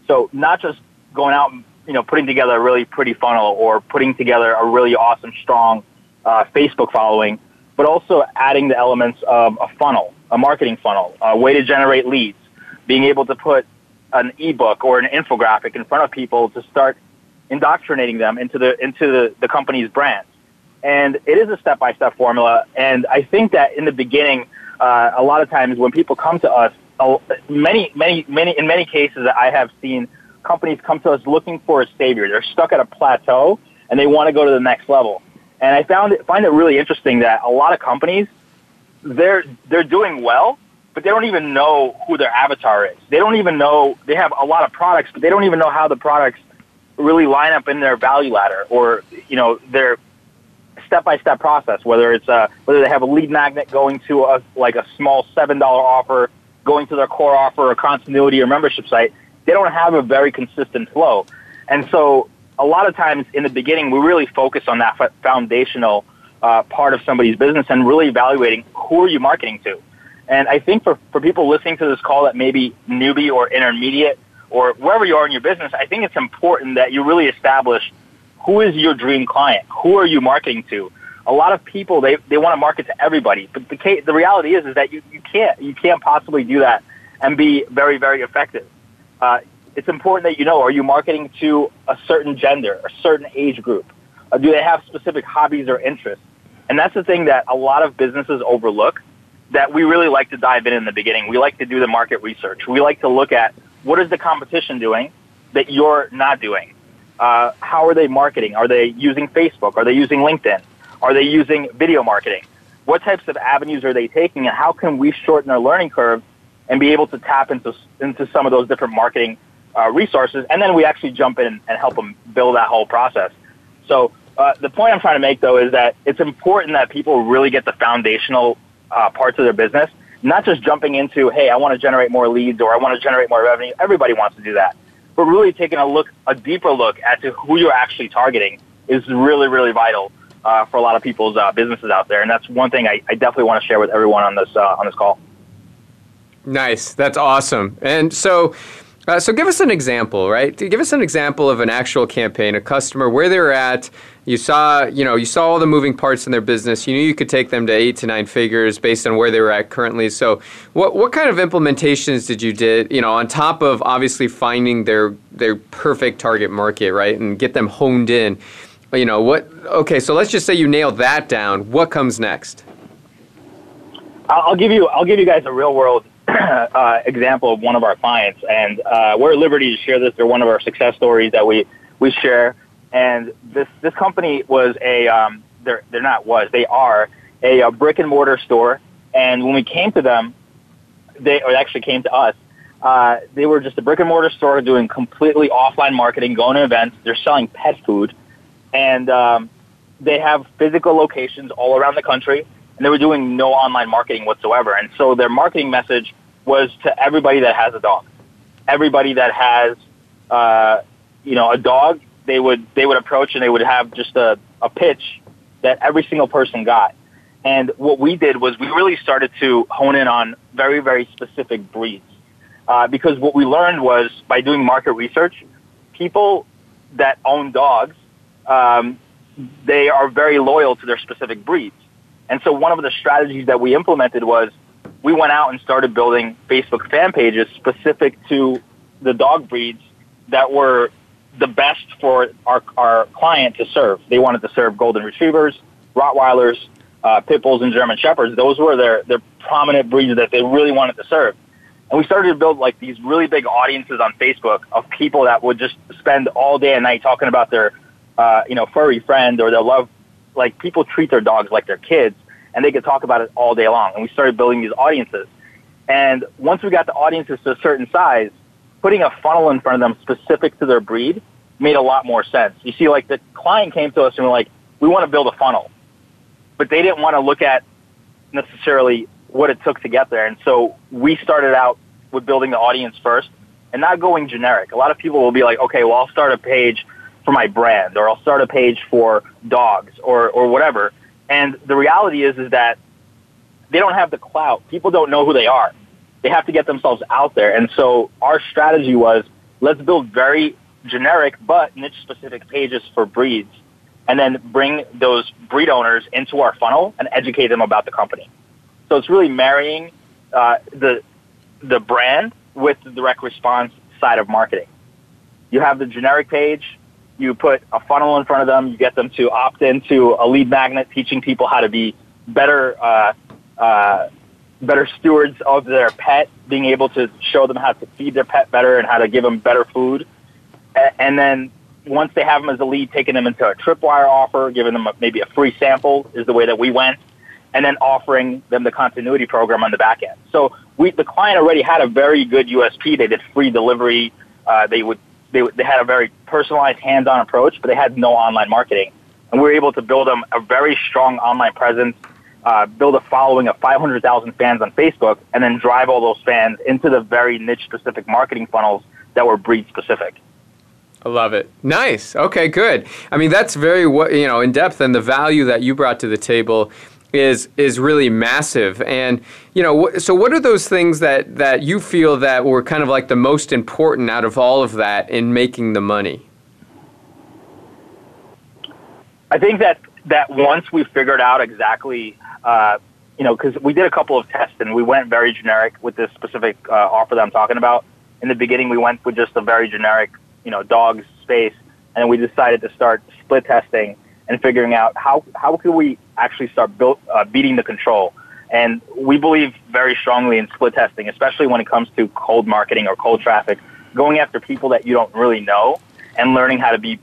[SPEAKER 4] So not just going out and you know putting together a really pretty funnel or putting together a really awesome, strong uh, Facebook following, but also adding the elements of a funnel, a marketing funnel, a way to generate leads, being able to put an ebook or an infographic in front of people to start indoctrinating them into the into the, the company's brand and it is a step by step formula. And I think that in the beginning, uh, a lot of times when people come to us, many, many, many, in many cases, that I have seen companies come to us looking for a savior. They're stuck at a plateau and they want to go to the next level. And I found it, find it really interesting that a lot of companies, they're they're doing well, but they don't even know who their avatar is. They don't even know they have a lot of products, but they don't even know how the products really line up in their value ladder or you know their step by step process. Whether it's uh, whether they have a lead magnet going to a like a small seven dollar offer, going to their core offer, or continuity or membership site, they don't have a very consistent flow. And so a lot of times in the beginning, we really focus on that f- foundational uh, part of somebody's business and really evaluating who are you marketing to. And I think for, for people listening to this call that maybe newbie or intermediate or wherever you are in your business, I think it's important that you really establish who is your dream client? Who are you marketing to? A lot of people, they, they want to market to everybody. But the, the reality is, is that you, you can't. You can't possibly do that and be very, very effective. Uh, it's important that you know, are you marketing to a certain gender, a certain age group? Or do they have specific hobbies or interests? And that's the thing that a lot of businesses overlook that we really like to dive in in the beginning. We like to do the market research. We like to look at what is the competition doing that you're not doing? uh, how are they marketing? Are they using Facebook? Are they using LinkedIn? Are they using video marketing? What types of avenues are they taking, and how can we shorten their learning curve and be able to tap into into some of those different marketing uh, resources? And then we actually jump in and help them build that whole process. So uh, the point I'm trying to make though is that it's important that people really get the foundational uh, parts of their business, not just jumping into, hey, I want to generate more leads or I want to generate more revenue. Everybody wants to do that but really taking a look, a deeper look at who you're actually targeting is really, really vital uh, for a lot of people's uh, businesses out there. And that's one thing I, I definitely want to share with everyone on this uh, on this call.
[SPEAKER 2] Nice, that's awesome. And so, uh, so give us an example, right? Give us an example of an actual campaign, a customer where they're at, you saw, you know, you saw all the moving parts in their business. You knew you could take them to eight to nine figures based on where they were at currently. So, what what kind of implementations did you did, you know, on top of obviously finding their their perfect target market, right, and get them honed in? You know, what? Okay, so let's just say you nailed that down. What comes next?
[SPEAKER 4] I'll give you I'll give you guys a real world [clears throat] uh, example of one of our clients, and uh, we're at liberty to share this. They're one of our success stories that we we share. And this this company was a um, they're they're not was they are a, a brick and mortar store. And when we came to them, they or actually came to us. Uh, they were just a brick and mortar store doing completely offline marketing, going to events. They're selling pet food, and um, they have physical locations all around the country. And they were doing no online marketing whatsoever. And so their marketing message was to everybody that has a dog, everybody that has, uh, you know, a dog they would they would approach and they would have just a, a pitch that every single person got. And what we did was we really started to hone in on very, very specific breeds. Uh, because what we learned was by doing market research, people that own dogs, um, they are very loyal to their specific breeds. And so one of the strategies that we implemented was we went out and started building Facebook fan pages specific to the dog breeds that were the best for our, our client to serve. They wanted to serve golden retrievers, Rottweilers, uh, pit bulls, and German shepherds. Those were their, their prominent breeds that they really wanted to serve. And we started to build like these really big audiences on Facebook of people that would just spend all day and night talking about their, uh, you know, furry friend or their love. Like people treat their dogs like their kids and they could talk about it all day long. And we started building these audiences. And once we got the audiences to a certain size, putting a funnel in front of them specific to their breed made a lot more sense. You see, like the client came to us and we're like, we want to build a funnel, but they didn't want to look at necessarily what it took to get there. And so we started out with building the audience first and not going generic. A lot of people will be like, okay, well, I'll start a page for my brand or I'll start a page for dogs or, or whatever. And the reality is, is that they don't have the clout. People don't know who they are they have to get themselves out there. And so our strategy was let's build very generic but niche specific pages for breeds and then bring those breed owners into our funnel and educate them about the company. So it's really marrying uh, the the brand with the direct response side of marketing. You have the generic page, you put a funnel in front of them, you get them to opt into a lead magnet, teaching people how to be better uh, uh, better stewards of their pet, being able to show them how to feed their pet better and how to give them better food. And then once they have them as a lead, taking them into a tripwire offer, giving them a, maybe a free sample is the way that we went, and then offering them the continuity program on the back end. So we, the client already had a very good USP. They did free delivery. Uh, they would they, they had a very personalized hands-on approach, but they had no online marketing, and we were able to build them a very strong online presence uh, build a following of 500,000 fans on Facebook and then drive all those fans into the very niche specific marketing funnels that were breed specific.
[SPEAKER 2] I love it. Nice. Okay, good. I mean, that's very you know in depth, and the value that you brought to the table is is really massive. And you know, so what are those things that that you feel that were kind of like the most important out of all of that in making the money?
[SPEAKER 4] I think that that once we figured out exactly uh, you know, because we did a couple of tests and we went very generic with this specific uh, offer that I'm talking about. In the beginning, we went with just a very generic, you know, dogs space, and we decided to start split testing and figuring out how how could we actually start build, uh, beating the control. And we believe very strongly in split testing, especially when it comes to cold marketing or cold traffic, going after people that you don't really know and learning how to be,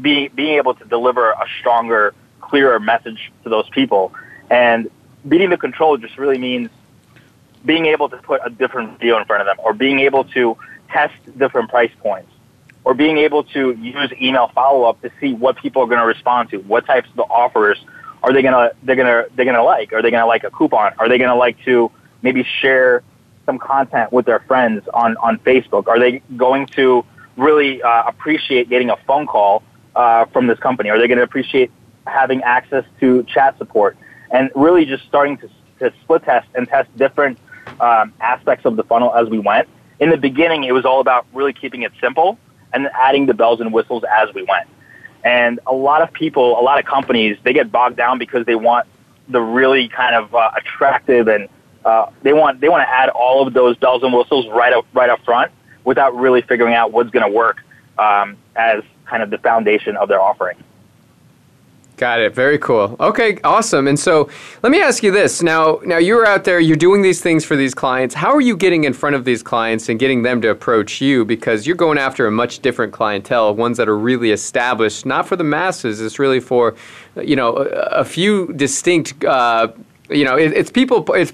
[SPEAKER 4] be being able to deliver a stronger, clearer message to those people. And beating the control just really means being able to put a different deal in front of them or being able to test different price points or being able to use email follow-up to see what people are going to respond to, what types of offers are they going to they're going to they're going to like, are they going to like a coupon, are they going to like to maybe share some content with their friends on on Facebook, are they going to really uh, appreciate getting a phone call uh, from this company, are they going to appreciate having access to chat support? and really just starting to, to split test and test different um, aspects of the funnel as we went. In the beginning, it was all about really keeping it simple and adding the bells and whistles as we went. And a lot of people, a lot of companies, they get bogged down because they want the really kind of uh, attractive and uh, they want they want to add all of those bells and whistles right up right up front without really figuring out what's going to work um, as kind of the foundation of their offering.
[SPEAKER 2] Got it. Very cool. Okay, awesome. And so, let me ask you this. Now, now you're out there, you're doing these things for these clients. How are you getting in front of these clients and getting them to approach you because you're going after a much different clientele, ones that are really established, not for the masses. It's really for, you know, a, a few distinct uh, you know, it, it's people. It's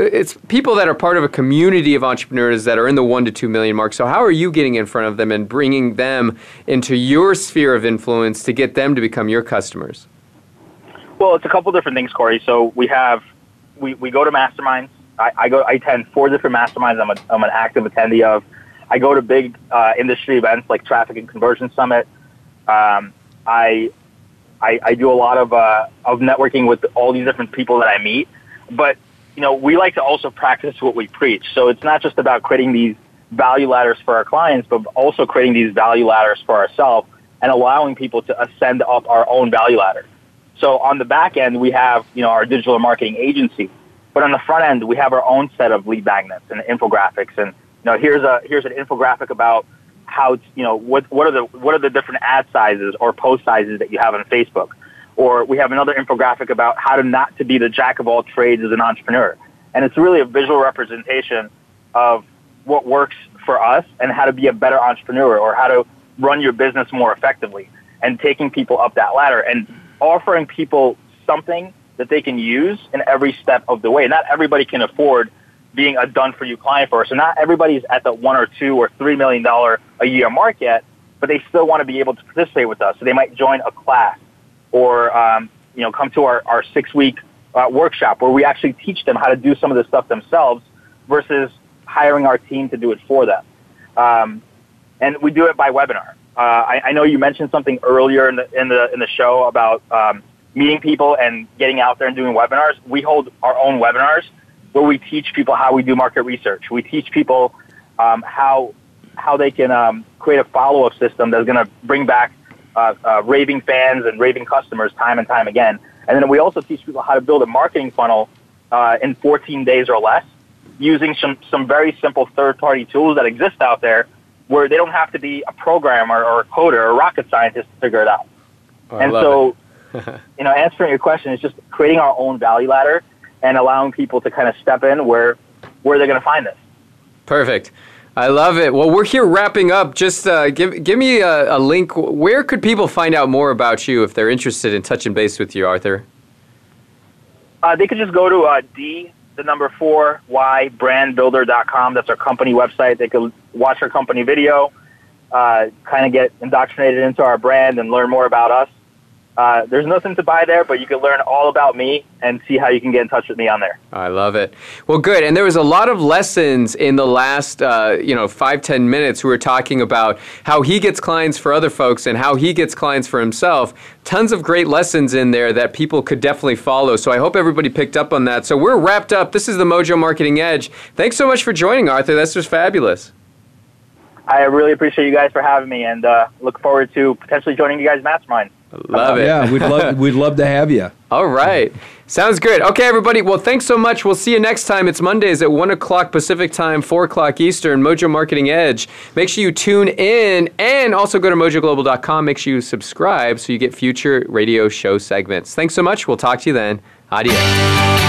[SPEAKER 2] it's people that are part of a community of entrepreneurs that are in the one to two million mark. So how are you getting in front of them and bringing them into your sphere of influence to get them to become your customers?
[SPEAKER 4] Well, it's a couple different things, Corey. So we have we, we go to masterminds. I, I go I attend four different masterminds. I'm a, I'm an active attendee of. I go to big uh, industry events like Traffic and Conversion Summit. Um, I, I, I do a lot of uh, of networking with all these different people that I meet. But you know, we like to also practice what we preach. So it's not just about creating these value ladders for our clients, but also creating these value ladders for ourselves and allowing people to ascend up our own value ladder. So on the back end, we have, you know, our digital marketing agency. But on the front end, we have our own set of lead magnets and infographics. And, you know, here's a, here's an infographic about how, you know, what, what are the, what are the different ad sizes or post sizes that you have on Facebook? Or we have another infographic about how to not to be the jack of all trades as an entrepreneur. And it's really a visual representation of what works for us and how to be a better entrepreneur or how to run your business more effectively and taking people up that ladder and offering people something that they can use in every step of the way. Not everybody can afford being a done for you client first. So not everybody's at the one or two or three million dollar a year mark yet, but they still want to be able to participate with us. So they might join a class or um, you know come to our, our six week uh, workshop where we actually teach them how to do some of the stuff themselves versus hiring our team to do it for them. Um, and we do it by webinar. Uh, I, I, know you mentioned something earlier in the in the in the show about um, meeting people and getting out there and doing webinars. We hold our own webinars where we teach people how we do market research. We teach people um, how how they can um, create a follow up system that's going to bring back uh, uh, raving fans and raving customers time and time again. And then we also teach people how to build a marketing funnel uh, in 14 days or less using some, some very simple third-party tools that exist out there where they don't have to be a programmer or a coder or a rocket scientist to figure it out. Oh, and so,
[SPEAKER 2] [laughs] [laughs]
[SPEAKER 4] you know, answering your question is just creating our own value ladder and allowing people to kind of step in where, where they're going to find this.
[SPEAKER 2] Perfect. I love it. Well, we're here wrapping up. Just uh, give give me a, a, link. Where could people find out more about you if they're interested in touching base with you, Arthur?
[SPEAKER 4] Uh, they could just go to uh, D the number four Y brandbuilder.com. That's our company website. They could watch our company video, uh, kind of get indoctrinated into our brand and learn more about us. Uh, there's nothing to buy there, but you can learn all about me and see how you can get in touch with me on there.
[SPEAKER 2] I love it. Well, good. And there was a lot of lessons in the last, uh, you know, five ten minutes. We were talking about how he gets clients for other folks and how he gets clients for himself. Tons of great lessons in there that people could definitely follow. So I hope everybody picked up on that. So we're wrapped up. This is the Mojo Marketing Edge. Thanks so much for joining, Arthur. That's just fabulous.
[SPEAKER 4] I really appreciate you guys for having me, and uh, look forward to potentially joining you guys' mastermind.
[SPEAKER 2] Love it.
[SPEAKER 3] Yeah, we'd love we'd love to have you. [laughs] All
[SPEAKER 2] right, sounds good. Okay, everybody. Well, thanks so much. We'll see you next time. It's Mondays at one o'clock Pacific time, four o'clock Eastern. Mojo Marketing Edge. Make sure you tune in, and also go to mojoglobal.com. Make sure you subscribe so you get future radio show segments. Thanks so much. We'll talk to you then. Adios.